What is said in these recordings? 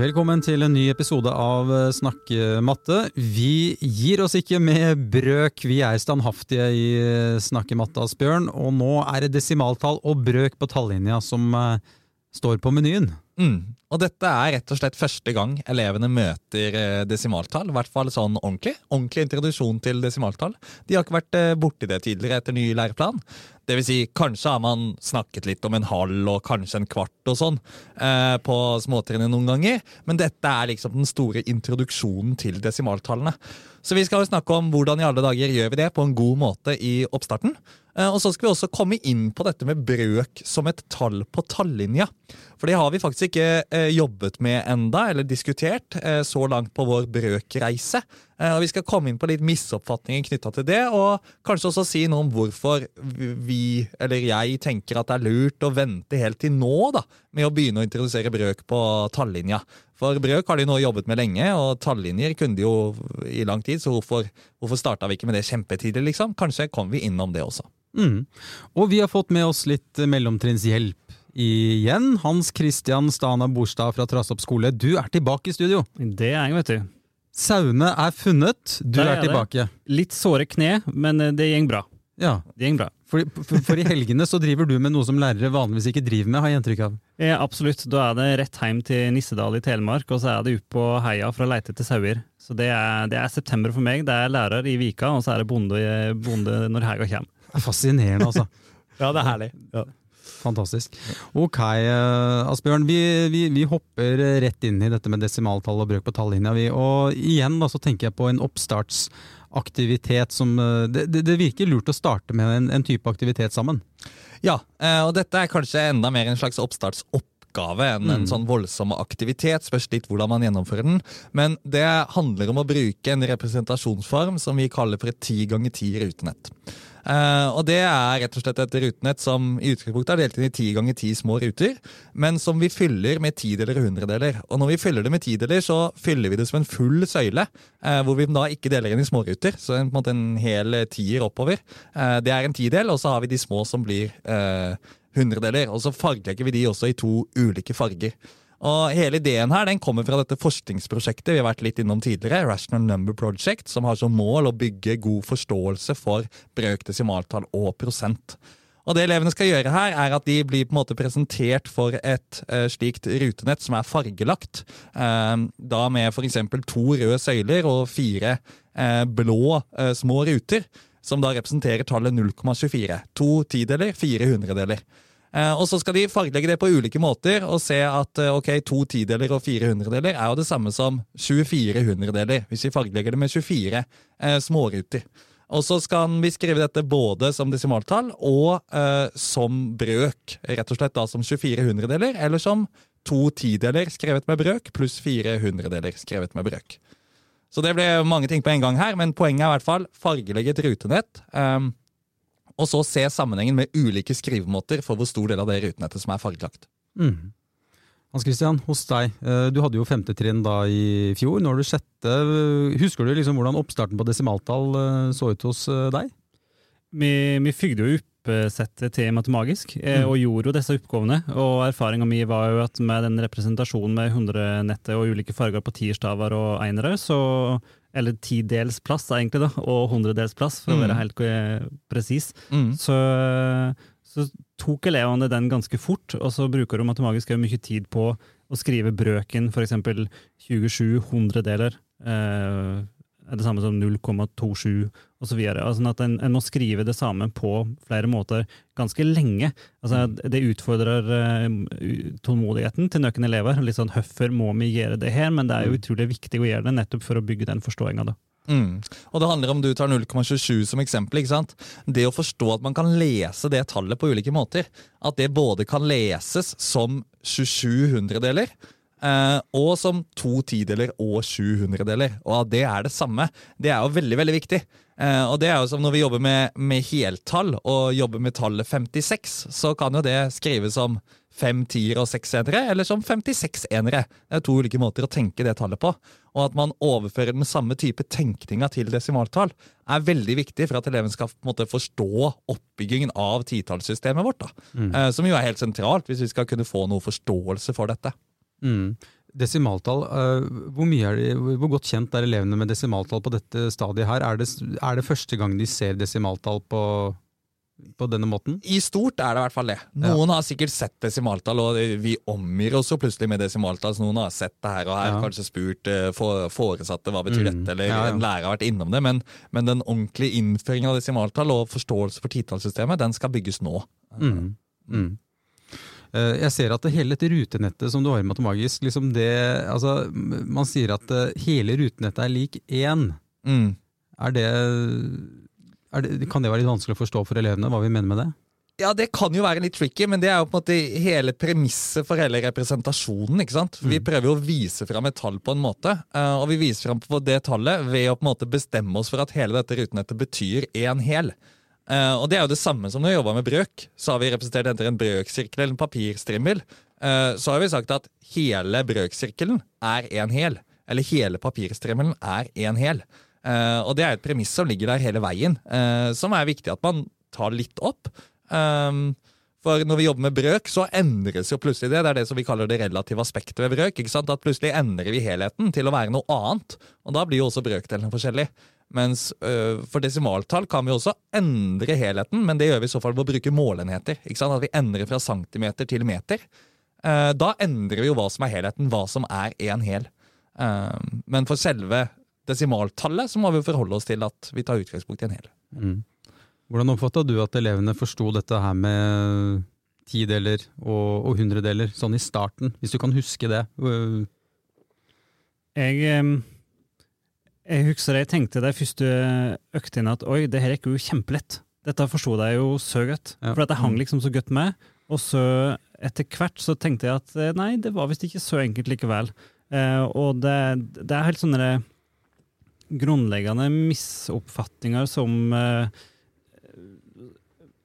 Velkommen til en ny episode av eh, Snakkematte. Vi gir oss ikke med brøk, vi er standhaftige i eh, Snakkematte, Asbjørn. Og nå er det desimaltall og brøk på tallinja som uh, står på menyen. Mm. Og dette er rett og slett første gang elevene møter desimaltall. I hvert fall sånn ordentlig. Ordentlig introduksjon til desimaltall. De har ikke vært borti det tidligere etter ny læreplan. Det vil si, kanskje har man snakket litt om en halv og kanskje en kvart og sånn eh, på småtrinnet noen ganger, men dette er liksom den store introduksjonen til desimaltallene. Så vi skal jo snakke om hvordan i alle dager gjør vi det på en god måte i oppstarten. Eh, og så skal vi også komme inn på dette med brøk som et tall på tallinja. For det har vi faktisk ikke eh, jobbet med enda, eller diskutert, eh, så langt på vår brøkreise. Og Vi skal komme inn på litt misoppfatninger knytta til det, og kanskje også si noe om hvorfor vi, eller jeg, tenker at det er lurt å vente helt til nå da, med å begynne å introdusere brøk på tallinja. For brøk har de nå jobbet med lenge, og tallinjer kunne de jo i lang tid, så hvorfor, hvorfor starta vi ikke med det kjempetidlig, liksom? Kanskje kommer vi innom det også. Mm. Og vi har fått med oss litt mellomtrinnshjelp igjen. Hans Christian Stana Borstad fra Trassopp skole, du er tilbake i studio. Det er jeg, vet du. Sauene er funnet, du er, er tilbake. Litt såre kne, men eh, det går bra. Ja. Det går bra. For, for, for, i helgene så driver du med noe som lærere vanligvis ikke driver med, har jeg inntrykk av? Ja, absolutt. Da er det rett hjem til Nissedal i Telemark, og så er det ut på heia for å leite etter sauer. Så det er, det er, september for meg. Det er lærer i Vika, og så er det bonde, bonde når helga kommer. Det er fascinerende, altså. ja, det er herlig. Ja. Fantastisk. Ok, uh, Asbjørn. Vi, vi, vi, hopper rett inn i dette med desimaltall og brøk på tallinja. Og igjen da, så tenker jeg på en oppstartsaktivitet som det, det, det, virker lurt å starte med en, en type aktivitet sammen. Ja, uh, og dette er kanskje enda mer en slags oppstartsoppgave oppgave enn en mm. sånn voldsom aktivitet. Spørs litt hvordan man gjennomfører den. Men det handler om å bruke en representasjonsform som vi kaller for et ti ganger ti rutenett. Uh, og Det er rett og slett et rutenett som i utgangspunktet er delt inn i ti ganger ti små ruter, men som vi fyller med tideler og hundredeler. Og når vi fyller det med tideler, så fyller vi det som en full søyle, uh, hvor vi da ikke deler inn i småruter. Så en, en en hel tier oppover. Uh, det er en tidel, og så har vi de små som blir hundredeler. Og så fargelegger vi de også i to ulike farger. Og Hele ideen her den kommer fra dette forskningsprosjektet vi har vært litt innom tidligere, Rational Number Project, som har som mål å bygge god forståelse for brøk, desimaltall og prosent. Og det elevene skal gjøre her, er at de blir på en måte presentert for et uh, slikt rutenett som er fargelagt. Uh, da med f.eks. to røde søyler og fire uh, blå små ruter, som da representerer tallet 0,24. To tideler, fire hundredeler. Eh, og så skal de fargelegge det på ulike måter og se at eh, ok, to tideler og fire hundredeler er jo det samme som 24 hundredeler, hvis vi fargelegger det med 24 eh, småruter. Og så skal vi skrive dette både som desimaltall og eh, som brøk. Rett og slett da som 24 hundredeler, eller som to tideler skrevet med brøk, pluss fire hundredeler skrevet med brøk. Så det ble mange ting på en gang her, men poenget er i hvert fall fargelegge et rutenett. Um, og så se sammenhengen med ulike skrivemåter for hvor stor del av det rutenettet som er fargelagt. Mm. Hans Christian, hos deg. Eh, du hadde jo femte trinn da i fjor. Nå har du sjette. Husker du liksom hvordan oppstarten på desimaltall eh, så ut hos eh, deg? Vi, vi fygde jo oppsettet til Matemagisk mm. og gjorde jo disse oppgavene. Og erfaringa mi var jo at med den representasjonen med 100-nettet og ulike farger på tierstaver og einere, så eller tidels plass, egentlig, da, og hundredels plass, for mm. å være helt presis, mm. så, så, tok elevene den ganske fort. Og så bruker de matemagisk mye tid på å skrive brøken, f.eks. 27 hundredeler. Eh, er det samme som 0,27 osv. Altså at en, en, må skrive det samme på flere måter ganske lenge. Altså, mm. det utfordrer uh, tålmodigheten til noen elever. Litt sånn 'Hvorfor må vi gjøre det her?' Men det er jo mm. utrolig viktig å gjøre det nettopp for å bygge den forståinga. Mm. Og det handler om du tar 0,27 som eksempel. ikke sant? Det å forstå at man kan lese det tallet på ulike måter. At det både kan leses som 27 hundredeler, og som to tideler og sju hundredeler. Og det er det samme, det er jo veldig veldig viktig. Uh, og det er jo som når vi jobber med, med heltall og jobber med tallet 56, så kan jo det skrives som fem tiere og seks enere, eller som 56 enere. Det er to ulike måter å tenke det tallet på. Og at man overfører den samme type tenkninga til desimaltall, er veldig viktig for at eleven skal måte forstå oppbyggingen av titallssystemet vårt. da. Mm. Uh, som jo er helt sentralt hvis vi skal kunne få noe forståelse for dette. Mm. Desimaltall, uh, hvor, de, hvor, godt kjent er elevene med desimaltall på dette stadiet her? Er det, er det første gang de ser desimaltall på, på denne måten? I stort er det i hvert fall det. Noen ja. har sikkert sett desimaltall, og vi omgir oss jo plutselig med desimaltall. Så noen har sett det her og her, ja. kanskje spurt uh, foresatte hva betyr mm. dette, eller ja, en lærer har vært innom det. Men, men den ordentlige innføringen av desimaltall og forståelse for titallssystemet, den skal bygges nå. Mm. Mm. Eh, jeg ser at hele dette rutenettet som du har i Matemagisk, liksom det, altså, man sier at eh, hele rutenettet er lik én. Mm. Er, det, er det, Kan det være litt vanskelig å forstå for elevene, hva vi mener med det? Ja, Det kan jo være litt tricky, men det er jo på en måte hele premisset for hele representasjonen. ikke sant? Vi mm. prøver jo å vise fram et tall på en måte, eh, og vi viser fram på det tallet ved å på en måte bestemme oss for at hele dette rutenettet betyr én hel. Uh, og Det er jo det samme som når vi jobba med brøk. Så har vi representert enten en brøksirkel eller en papirstrimmel. Uh, så har vi sagt at hele brøksirkelen er en hel. Eller hele papirstrimmelen er en hel. Uh, og det er et premiss som ligger der hele veien, som er viktig at man tar litt opp. Um, for når vi jobber med brøk, så endres jo plutselig det. Det er det som vi kaller det relative aspektet ved brøk. ikke sant? At plutselig endrer vi helheten til å være noe annet. Og da blir jo også brøkdelene forskjellig. Mens øh, for desimaltall kan vi også endre helheten, men det gjør vi i så fall ved å bruke målenheter. ikke sant? At vi endrer fra centimeter til meter. Uh, da endrer vi jo hva som er helheten, hva som er én hel. Uh, men for selve desimaltallet så må vi forholde oss til at vi tar utgangspunkt i en hel. Mm. Hvordan oppfatta du at elevene forsto dette her med tideler og, og hundredeler, sånn i starten, hvis du kan huske det? Jeg, jeg husker jeg tenkte de første øktene at oi, det her gikk jo kjempelett. Dette forsto jeg jo så godt, ja. for det hang mm. liksom så godt med. Og så etter hvert så tenkte jeg at eh, nei, det var visst ikke så enkelt likevel. Eh, og det, det, er helt sånne grunnleggende misoppfatninger som eh,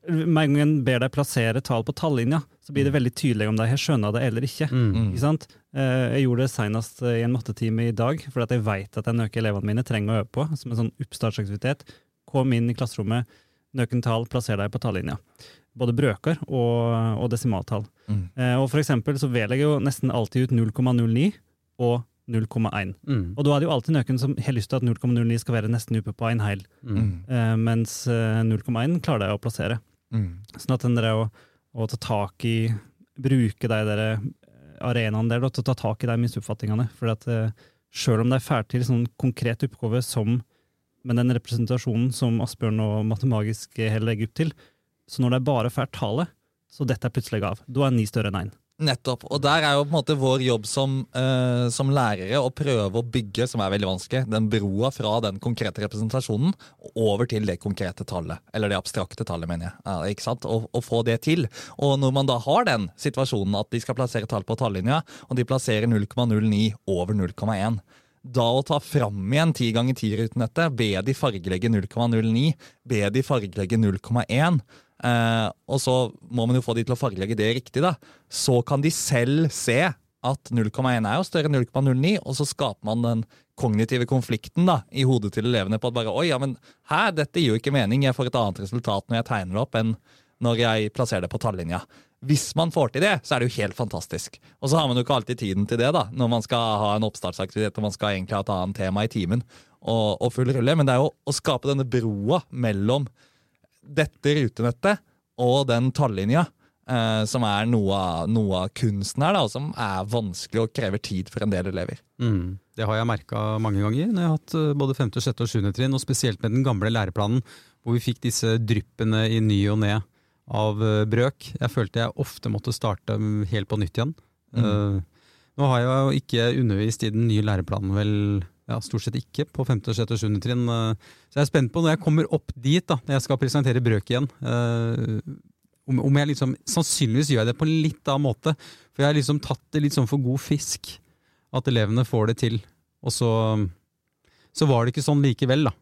med en gang en ber deg plassere tall på tallinja, så blir det mm. veldig tydelig om de har skjønna det eller ikke. Mm. mm. ikke jeg gjorde det senest i en mattetime i dag, for jeg vet at den er elevene mine trenger å øve på. Som en sånn oppstartsaktivitet. Kom inn i klasserommet, nøken tall, plasser deg på tallinja. Både brøker og, og desimaltall. Mm. Eh, og for eksempel så vedlegger jeg jo nesten alltid ut 0,09 og 0,1. Mm. Og da er det jo alltid noen som har lyst til at 0,09 skal være nesten oppe på en heil, mm. eh, mens 0,1 eh, klarer de å plassere. Mm. Sånn at den der å, å, ta tak i Bruke de der eh, arenaene der da, til å ta tak i de misoppfatningene. For at uh, selv om de ferdig til sånn konkret oppgave som med den representasjonen som Asbjørn og Matemagisk legger opp til, så når de bare får tallet, så detter plutselig av. Da er ni større enn én. Nettopp. Og der er jo på en måte vår jobb som, uh, som, lærere å prøve å bygge, som er veldig vanskelig, den broa fra den konkrete representasjonen over til det konkrete tallet. Eller det abstrakte tallet, mener jeg. Ja, ikke sant? Og, og, få det til. Og når man da har den situasjonen at de skal plassere tall på tallinja, og de plasserer 0,09 over 0,1 da å ta fram igjen 10 ganger 10-rutenettet, be de fargelegge 0,09, be de fargelegge 0,1 Eh, og så må man jo få de til å fargelegge det riktig, da. Så kan de selv se at 0,1 er jo større enn 0,09, og så skaper man den kognitive konflikten da, i hodet til elevene på at bare oi, ja, men hæ, dette gir jo ikke mening, jeg får et annet resultat når jeg tegner det opp, enn når jeg plasserer det på tallinja. Hvis man får til det, så er det jo helt fantastisk. Og så har man jo ikke alltid tiden til det, da, når man skal ha en oppstartsaktivitet og man skal egentlig ha et annet tema i timen og, og full rulle. Men det er jo å skape denne broa mellom dette rutenettet og den tallinja, eh, som er noe av, noe av, kunsten her, da, som er vanskelig og krever tid for en del elever. Mm. Det har jeg merka mange ganger når jeg har hatt eh, både 5., 6. og 7. trinn, og spesielt med den gamle læreplanen, hvor vi fikk disse dryppene i ny og ne av eh, brøk. Jeg følte jeg ofte måtte starte helt på nytt igjen. Mm. Uh, nå har jeg jo ikke undervist i den nye læreplanen vel ja, stort sett ikke på 5., 6. 7. trinn. Eh, så jeg er spent på når jeg kommer opp dit, da, når jeg skal presentere brøk igjen. Uh, om, jeg liksom, Sannsynligvis gjør jeg det på en litt annen måte. For jeg har liksom tatt det litt sånn for god fisk. At elevene får det til. Og så, så var det ikke sånn likevel, da.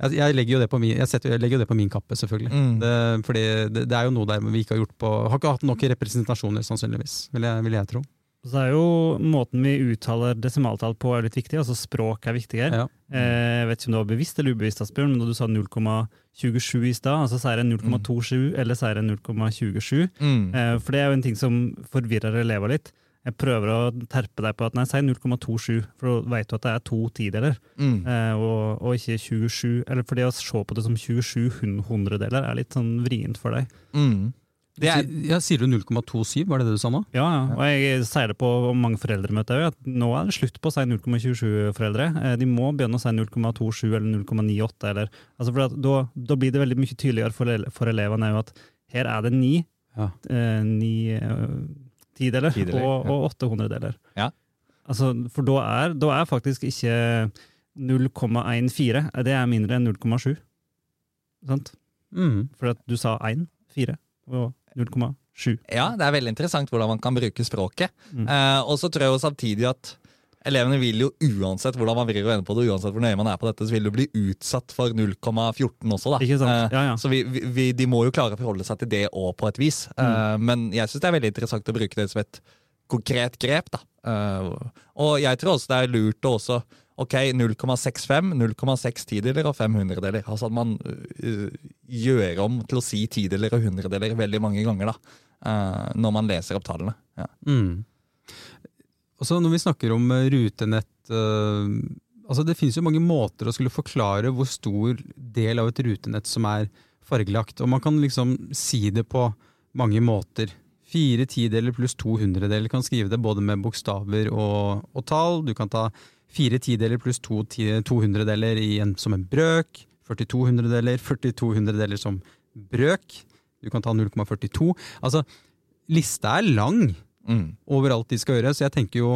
Jeg, jeg, legger, jo det på min, jeg, setter, jeg legger jo det på min kappe, selvfølgelig. Mm. Det, fordi det, det, er jo noe der vi ikke har gjort på Har ikke hatt nok representasjoner, sannsynligvis, vil jeg, vil jeg tro. Så er jo måten vi uttaler desimaltall på er litt viktig, altså språk er viktigere. Ja. Eh, jeg vet ikke om det var bevisst eller ubevisst, Asbjørn, men da du sa 0,27 i stad, altså sier en 0,27 mm. eller sier en 0,27. Mm. Eh, for det er jo en ting som forvirrer elever litt. Jeg prøver å terpe deg på at nei, si 0,27, for da vet du at det er to tideler, Mm. eh, og, og ikke 27. Eller for det å se på det som 27 hundredeler er litt sånn vrient for deg. Mm. Er, Ja, sier du 0,27, var det det du sa nå? Ja, ja. Og jeg sier det på mange foreldremøter òg, at nå er det slutt på å si 0,27 foreldre. Eh, De må begynne å si 0,27 eller 0,98. Eller, altså for da, da blir det veldig mye tydeligere for, ele- for elevene at her er det ni, Ja. eh, ni eh, tideler, Tideler, og, ja. og åtte hundredeler. Ja. Altså, for da er, da er faktisk ikke 0,14 det er mindre enn 0,7. Sant? Mm. For at du sa 1, 4 og 0,7. ja, det er veldig interessant hvordan man kan bruke språket. Mm. Eh, og så tror jeg jo samtidig at elevene vil jo uansett hvordan man vrir og vender på det, uansett hvor nøye man er på dette, så vil du bli utsatt for 0,14 også, da. Ikke? Eh, Ja, ja. Så vi, vi, de må jo klare å forholde seg til det òg, på et vis. Mm. Eh, men jeg syns det er veldig interessant å bruke det som et konkret grep. da. Eh, og jeg tror også det er lurt å også Ok, 0,65, 0,6 tideler og 5 hundredeler. Altså at man øh, gjør om til å si tideler og hundredeler veldig mange ganger da, eh, når man leser opp tallene. Ja. Mm. Og så når vi snakker om eh, rutenett eh, altså Det finnes jo mange måter å skulle forklare hvor stor del av et rutenett som er fargelagt. Og man kan liksom si det på mange måter. Fire tideler pluss to hundredeler kan skrive det både med bokstaver og, og tall. Du kan ta fire tideler pluss to, ti, to hundredeler i en, som en brøk. 42 hundredeler, 42 hundredeler som brøk. Du kan ta 0,42. Altså, lista er lang Mm. over alt de skal gjøre. Så jeg tenker jo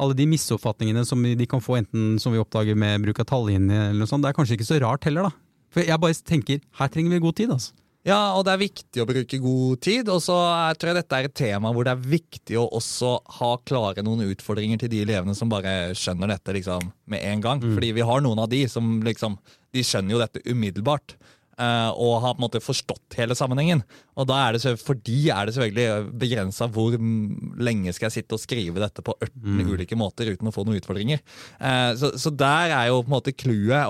alle de misoppfatningene som de kan få, enten som vi oppdager med bruk av tallinjer, eller noe sånt, det er kanskje ikke så rart heller, da. For jeg bare tenker, her trenger vi god tid, altså. Ja, og det er viktig å bruke god tid. Og så tror jeg dette er et tema hvor det er viktig å også ha klare noen utfordringer til de elevene som bare skjønner dette liksom med en gang. Fordi vi har noen av de som liksom De skjønner jo dette umiddelbart. eh, og har på en måte forstått hele sammenhengen. Og da er det, for de er det selvfølgelig begrensa hvor mm, lenge skal jeg sitte og skrive dette på 18 ulike måter uten å få noen utfordringer. Eh, så, så der er jo på en måte clouet.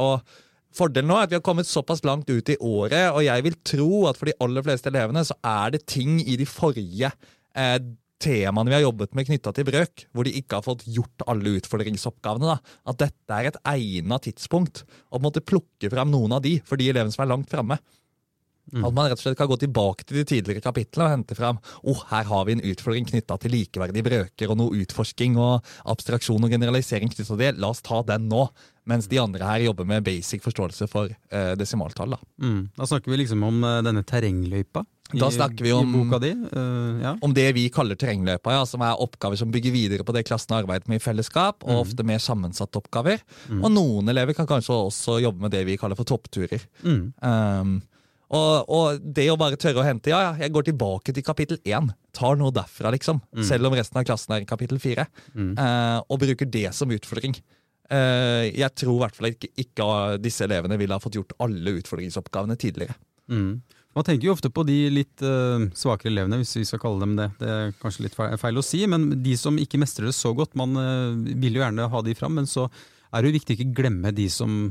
Fordelen nå er at vi har kommet såpass langt ut i året, og jeg vil tro at for de aller fleste elevene så er det ting i de forrige eh, temaene vi har jobbet med knytta til brøk, hvor de ikke har fått gjort alle utfordringsoppgavene. da, At dette er et egnet tidspunkt å måtte plukke fram noen av de for de elevene som er langt framme. At man rett og slett kan gå tilbake til de tidligere kapitlene og hente fram oh, her har vi en utfordring knytta til likeverdige brøker og noe utforsking og abstraksjon og generalisering knyttet til det. La oss ta den nå. Mens de andre her jobber med basic forståelse for eh, desimaltall. Da. Mm. Da snakker vi liksom om eh, denne terrengløypa i, Da snakker vi om- eh, ja. Om det vi kaller terrengløypa, ja, som er oppgaver som bygger videre på det klassen har arbeidet med i fellesskap, og ofte mer sammensatte oppgaver. Og noen elever kan kanskje også jobbe med det vi kaller for toppturer. Mm. Um, og, og det å bare tørre å hente Ja, ja, jeg går tilbake til kapittel én. Tar noe derfra, liksom. Selv om resten av klassen er i kapittel fire. Eh, og bruker det som utfordring. Eh, jeg tror i hvert fall ikke, ikke disse elevene ville ha fått gjort alle utfordringsoppgavene tidligere. Mm. Man tenker jo ofte på de litt uh, svakere elevene, hvis vi skal kalle dem det. Det er kanskje litt feil å si, men de som ikke mestrer det så godt, man uh, vil jo gjerne ha de fram, men så er det jo viktig å ikke glemme de som,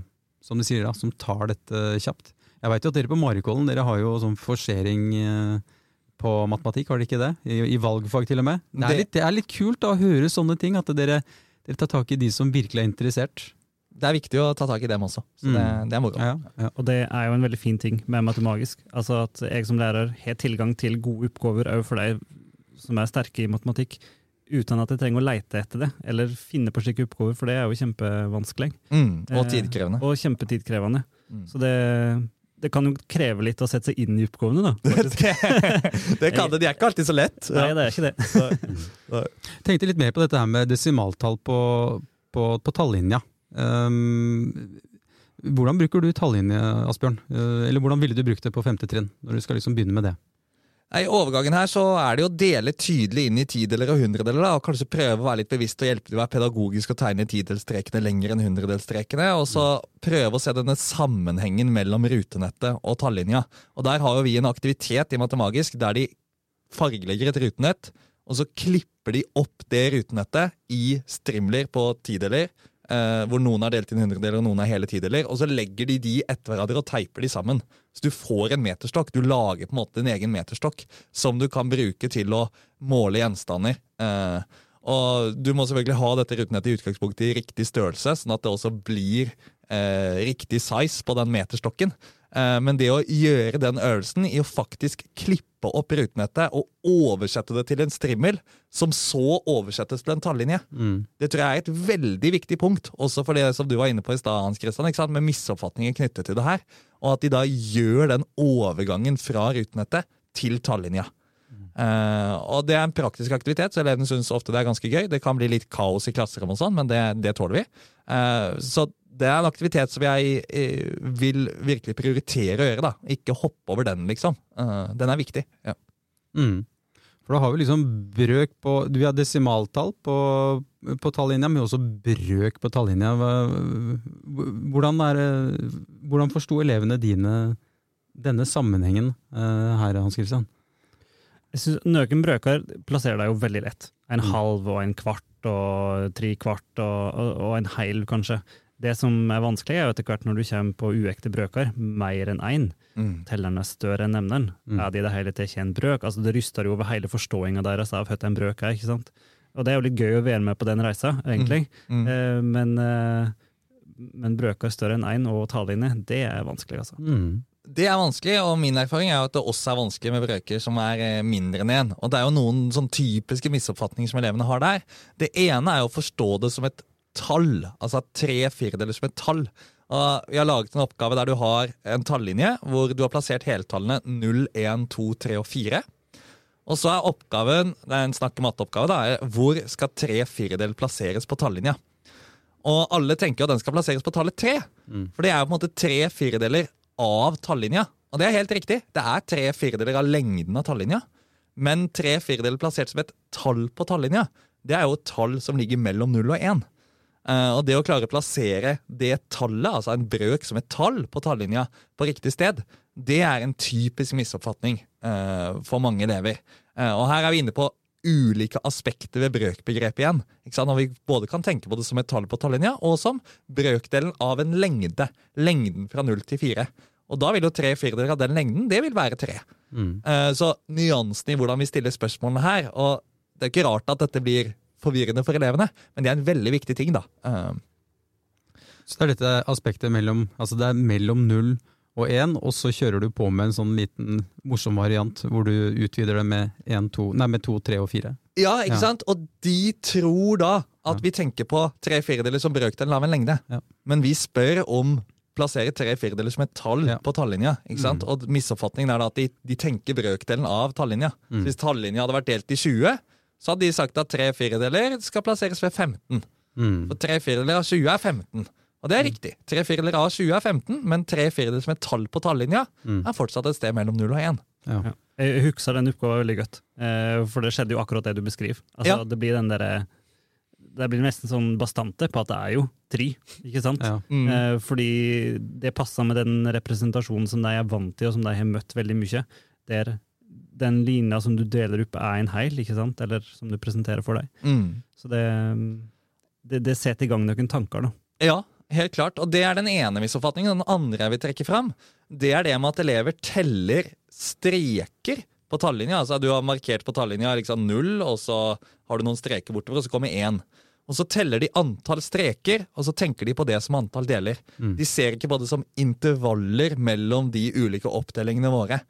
som de sier da, som tar dette kjapt. Jeg vet jo at dere på Marikollen dere har jo sånn forsering eh, på matematikk, har dere ikke det? I, I valgfag til og med. Det er, litt, det er litt kult da, å høre sånne ting, at dere, dere tar tak i de som virkelig er interessert. Det er viktig å ta tak i dem også. Så det, Mm. det er moro. Ja, ja. Og det er jo en veldig fin ting med matemagisk. Altså at jeg som lærer har tilgang til gode oppgaver òg for de som er sterke i matematikk, uten at jeg trenger å leite etter det, eller finne på slike oppgaver, for det er jo kjempevanskelig. Mm, og Eh, tidkrevende. Og kjempetidkrevende. Mm. Så det, det kan jo kreve litt å sette seg inn i oppgavene, da. det, det kan det. De er ikke alltid så lett. Nei, det er ikke det. tenkte litt mer på dette her med desimaltall på, på, på tallinja. Um, hvordan bruker du tallinje, Asbjørn? Uh, eller hvordan ville du brukt det på femte trinn, når du skal liksom begynne med det? I overgangen her så er det å dele tydelig inn i tideler og hundredeler, da, og kanskje prøve å være litt bevisst og hjelpe til å være pedagogisk og tegne tidelstrekene lenger enn hundredelstrekene, og så prøve å se denne sammenhengen mellom rutenettet og tallinja. Og Der har jo vi en aktivitet i Matemagisk der de fargelegger et rutenett, og så klipper de opp det rutenettet i strimler på tideler, eh, hvor noen er delt inn hundredeler og noen er hele tideler, og så legger de de etter hverandre og teiper de sammen. Så du får en meterstokk. Du lager på en måte din egen meterstokk som du kan bruke til å måle gjenstander. Eh, Og du må selvfølgelig ha dette rutenettet i utgangspunktet i riktig størrelse, sånn at det også blir eh, riktig size på den meterstokken. Eh, men det å gjøre den øvelsen i å faktisk klippe opp rutenettet og oversette det til en strimmel, som så oversettes til en tallinje, Mm. det tror jeg er et veldig viktig punkt. Også for det som du var inne på i stad, Hans Christian, med misoppfatninger knyttet til det her. Og at de da gjør den overgangen fra rutenettet til tallinja. Uh, og det er en praktisk aktivitet, så elevene syns ofte det er ganske gøy. Det kan bli litt kaos i klasserom og sånn, men det, det tåler vi. Uh, så det er en aktivitet som jeg eh, vil virkelig prioritere å gjøre. da. Ikke hoppe over den, liksom. Uh, den er viktig. Ja. Mm. For da har vi liksom brøk på Vi har desimaltall på, på tallinja, men også brøk på tallinja. Hvordan, er, hvordan forsto elevene dine denne sammenhengen uh, her, Hans Christian? Jeg synes Nøken brøker plasserer deg jo veldig lett. En Mm. halv og en kvart og tre kvart og, og, og en heil, kanskje. Det som er vanskelig, er jo etter hvert når du kommer på uekte brøker, mer enn én. Mm. Telleren er større enn nevneren. Mm. Er det i det hele tatt ikke en brøk? Altså, det ryster jo over hele forståinga deres av hva en brøk er. ikke sant? Og det er jo litt gøy å være med på den reisa, egentlig. Mm. Eh, men, eh, men brøker større enn én og talelinje, det er vanskelig, altså. Mm. Det er vanskelig, og min erfaring er jo at det også er vanskelig med brøker som er eh, mindre enn én. Og det er jo noen sånn typiske misoppfatninger som elevene har der. Det ene er jo å forstå det som et tall, altså tre firedeler som et tall. Og vi har laget en oppgave der du har en tallinje hvor du har plassert heltallene 0, 1, 2, 3 og 4. Og så er oppgaven, det er en snakke-matte-oppgave, da, er hvor skal tre firedeler plasseres på tallinja? Og alle tenker at den skal plasseres på tallet tre. For det er jo på en måte tre firedeler av tallinja. Og det er helt riktig. Det er tre firedeler av lengden av tallinja. Men tre firedeler plassert som et tall på tallinja, det er jo et tall som ligger mellom 0 og 1. Eh, og det å klare å plassere det tallet, altså en brøk som et tall på tallinja, på riktig sted, det er en typisk misoppfatning uh, for mange elever. Uh, og her er vi inne på ulike aspekter ved brøkbegrepet igjen. Ikke sant? Når vi både kan tenke på det som et tall på tallinja, og som brøkdelen av en lengde. Lengden fra 0 til 4. Og da vil jo tre firedeler av den lengden, det vil være 3. Mm. Så nyansen i hvordan vi stiller spørsmålene her og Det er ikke rart at dette blir forvirrende for elevene, men det er en veldig viktig ting. da. Eh, Så det er dette aspektet mellom Altså det er mellom null og én, og så kjører du på med en sånn liten morsom variant hvor du utvider det med, en, to, nei, med to, tre og fire. Ja, ikke Ja. sant? Og de tror da at Ja. vi tenker på tre firedeler som brøkdelen av en lengde. Ja. Men vi spør om plasserer tre firedeler som et tall på tallinja. ikke sant? Mm. Og misoppfatningen er da at de, de tenker brøkdelen av tallinja. Mm. Så Hvis tallinja hadde vært delt i 20, så hadde de sagt at tre firedeler skal plasseres ved 15. Mm. For tre firedeler av 20 er 15. Og det er riktig. Tre firedeler av 20 er 15, men tre firedeler som et tall på tallinja Mm. er fortsatt et sted mellom 0 og 1. Ja. Ja. Jeg husker den oppgaven veldig godt, eh, for det skjedde jo akkurat det du beskriver. Altså, Ja. Det blir den der, Det blir nesten sånn bastante på at det er jo tre, ikke sant? Ja. Mm. Eh, fordi det passer med den representasjonen som de er vant til, og som de har møtt veldig mye. Der den linja som du deler opp, er en heil, ikke sant? Eller som du presenterer for deg. Mm. Så det, det, det setter i gang noen tanker, da. Ja, helt klart. Og det er den ene misoppfatningen. Den andre jeg vil trekke fram, det er det med at elever teller streker på tallinja. Altså du har markert på tallinja liksom null, og så har du noen streker bortover, og så kommer én. Og så teller de antall streker, og så tenker de på det som antall deler. Mm. De ser ikke på det som intervaller mellom de ulike oppdelingene våre.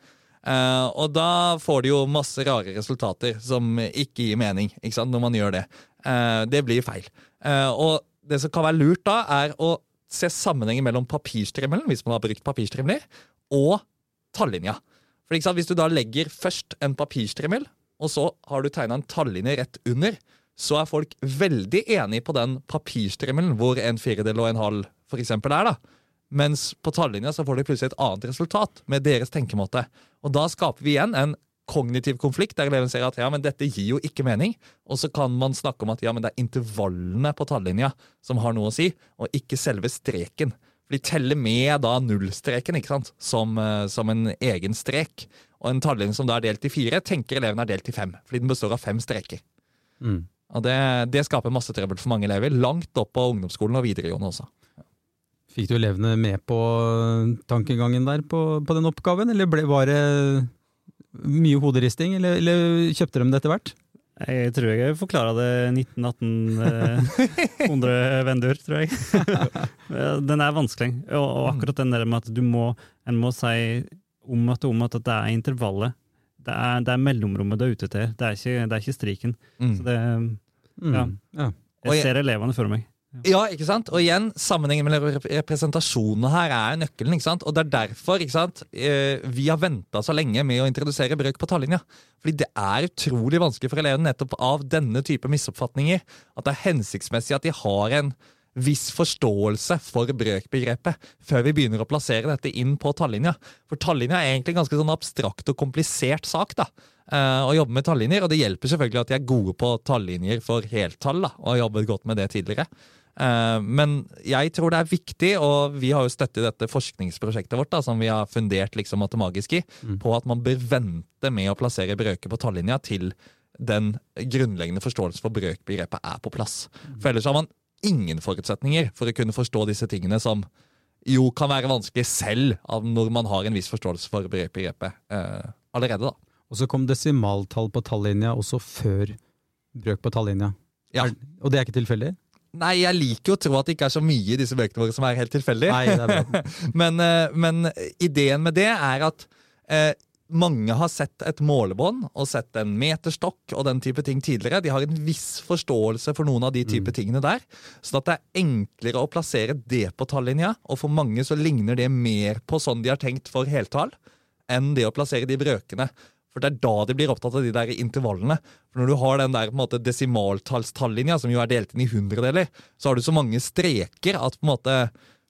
Eh, og da får du jo masse rare resultater som ikke gir mening ikke når man gjør det. Uh, det blir feil. Uh, og det som kan være lurt da, er å se sammenhengen mellom papirstrimmelen, hvis man har brukt papirstrimler, og tallinja. For sant, Hvis du da legger først en papirstrimmel, og så har du tegna en tallinje rett under, så er folk veldig enige på den papirstrimmelen, hvor en firedel og en halv for eksempel er. da. Mens på tallinja så får de plutselig et annet resultat med deres tenkemåte. Og da skaper vi igjen en kognitiv konflikt, der eleven ser at ja, men dette gir jo ikke mening. Og så kan man snakke om at ja, men det er intervallene på tallinja som har noe å si, og ikke selve streken. For de teller med da nullstreken ikke sant? Som, eh, som en egen strek. Og en tallinje som da er delt i fire, tenker eleven er delt i fem. Fordi den består av fem streker. Mm. Og det, det skaper masse trøbbel for mange elever, langt opp på ungdomsskolen og videregående også. Fikk du elevene med på tankegangen der på, på den oppgaven, eller ble, var det mye hoderisting, eller, eller kjøpte de det etter hvert? Jeg tror jeg forklarer det 1918 100 vendur, tror jeg. den er vanskelig. Og, og, akkurat den der med at du må, en må si om at, om at det er intervallet. Det er, det er mellomrommet du er ute etter. Det er ikke, det er ikke striken. Mm. Så det, ja. ja. Jeg ser elevene for meg. Ja, ikke sant? Og igjen, sammenhengen mellom representasjonene her er nøkkelen. ikke sant? Og det er derfor ikke sant? Eh, vi har venta så lenge med å introdusere brøk på tallinja. Fordi det er utrolig vanskelig for elevene nettopp av denne type misoppfatninger. At det er hensiktsmessig at de har en viss forståelse for brøkbegrepet før vi begynner å plassere dette inn på tallinja. For tallinja er egentlig en ganske sånn abstrakt og komplisert sak. da, eh, Å jobbe med tallinjer, Og det hjelper selvfølgelig at de er gode på tallinjer for heltall. da, og har jobbet godt med det tidligere. Eh, men jeg tror det er viktig, og vi har jo støttet dette forskningsprosjektet vårt, da, som vi har fundert liksom matemagisk i, mm. på at man bør vente med å plassere brøker på tallinja til den grunnleggende forståelsen for brøkbegrepet er på plass. Mm. For ellers har man ingen forutsetninger for å kunne forstå disse tingene som jo kan være vanskelig selv når man har en viss forståelse for brøkbegrepet eh, allerede. da. Og så kom desimaltall på tallinja også før brøk på tallinja. Ja. Og det er ikke tilfeldig? Nei, jeg liker jo å tro at det ikke er så mye i disse bøkene våre som er helt tilfeldig. Men, eh, men, ideen med det er at eh, mange har sett et målebånd og sett en meterstokk og den type ting tidligere. De har en viss forståelse for noen av de type mm. tingene der. Så det er enklere å plassere det på tallinja, og for mange så ligner det mer på sånn de har tenkt for heltall, enn det å plassere de brøkene. For det er da de blir opptatt av de der intervallene. For Når du har den der på en måte desimaltallstallinja, som jo er delt inn i hundredeler, så har du så mange streker at på en måte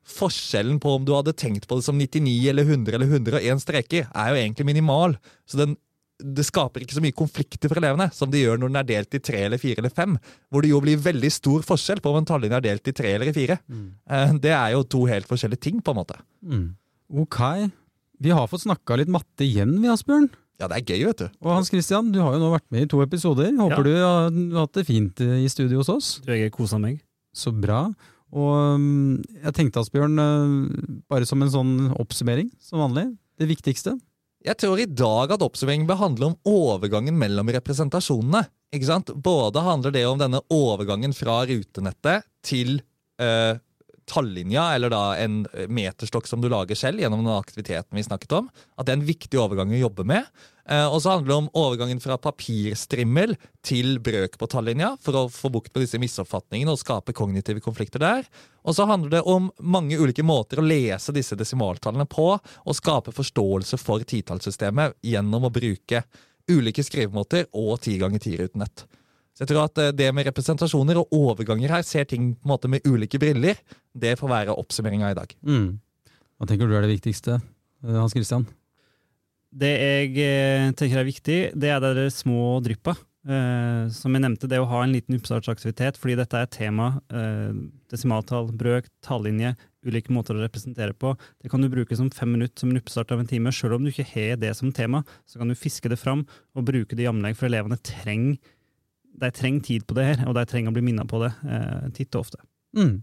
forskjellen på om du hadde tenkt på det som 99 eller 100 eller 101 streker, er jo egentlig minimal. Så den, det skaper ikke så mye konflikter for elevene som det gjør når den er delt i tre eller fire eller fem. Hvor det jo blir veldig stor forskjell på om en tallinje er delt i tre eller i fire. Mm. Eh, det er jo to helt forskjellige ting, på en måte. Mm. Ok. Vi har fått snakka litt matte igjen, vi, Asbjørn. Ja, det er gøy, vet du. Og Hans Christian, du har jo nå vært med i to episoder. Håper ja. du har hatt det fint i studio hos oss. Du, jeg kosa meg. Så bra. Og um, jeg tenkte, Asbjørn, uh, bare som en sånn oppsummering, som vanlig, det viktigste? Jeg tror i dag at oppsummeringen bør handle om overgangen mellom representasjonene. Ikke sant? Både handler det om denne overgangen fra rutenettet til uh, tallinja, eller da en meterstokk som du lager selv gjennom den aktiviteten vi snakket om, at det er en viktig overgang å jobbe med. Eh, og så handler det om overgangen fra papirstrimmel til brøk på tallinja, for å få bukt med disse misoppfatningene og skape kognitive konflikter der. Og så handler det om mange ulike måter å lese disse desimaltallene på, og skape forståelse for titallssystemet gjennom å bruke ulike skrivemåter og ti ganger ti uten nett. Så jeg tror at eh, det med representasjoner og overganger her, ser ting på en måte med ulike briller, det får være oppsummeringa i dag. Mm. Hva tenker du er det viktigste, eh, Hans Christian? Det jeg eh, tenker er viktig, det er de små dryppa. Eh, som jeg nevnte, det å ha en liten oppstartsaktivitet, fordi dette er tema. Eh, desimaltall, brøk, tallinje, ulike måter å representere på. Det kan du bruke som fem minutter som en oppstart av en time. Selv om du ikke har det som tema, så kan du fiske det fram og bruke det i anlegg, for elevene trenger de trenger tid på det her, og de trenger å bli minnet på det eh, titt og ofte. Mm.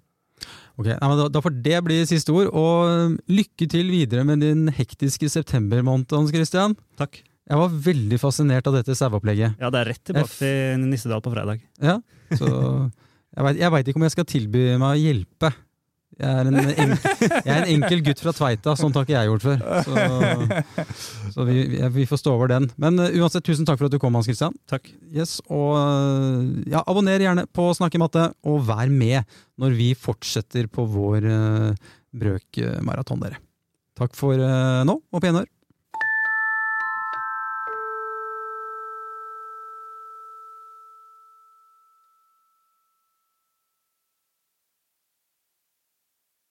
Ok, ja, da, da, får det bli siste ord, og lykke til videre med din hektiske septembermåned, Hans Christian. Takk. Jeg var veldig fascinert av dette saueopplegget. Ja, det er rett tilbake til Nissedal på fredag. Ja, så jeg veit ikke om jeg skal tilby meg å hjelpe. Jeg er, enkel, jeg er, en enkel, gutt fra Tveita, sånt har ikke jeg gjort før. Så, så vi, vi, får stå over den. Men uh, uansett, tusen takk for at du kom, Hans Christian. Takk. Yes, og uh, ja, Abonner gjerne på Snakke matte, og vær med når vi fortsetter på vår uh, brøkmaraton, dere. Takk for nå, og på gjenhør.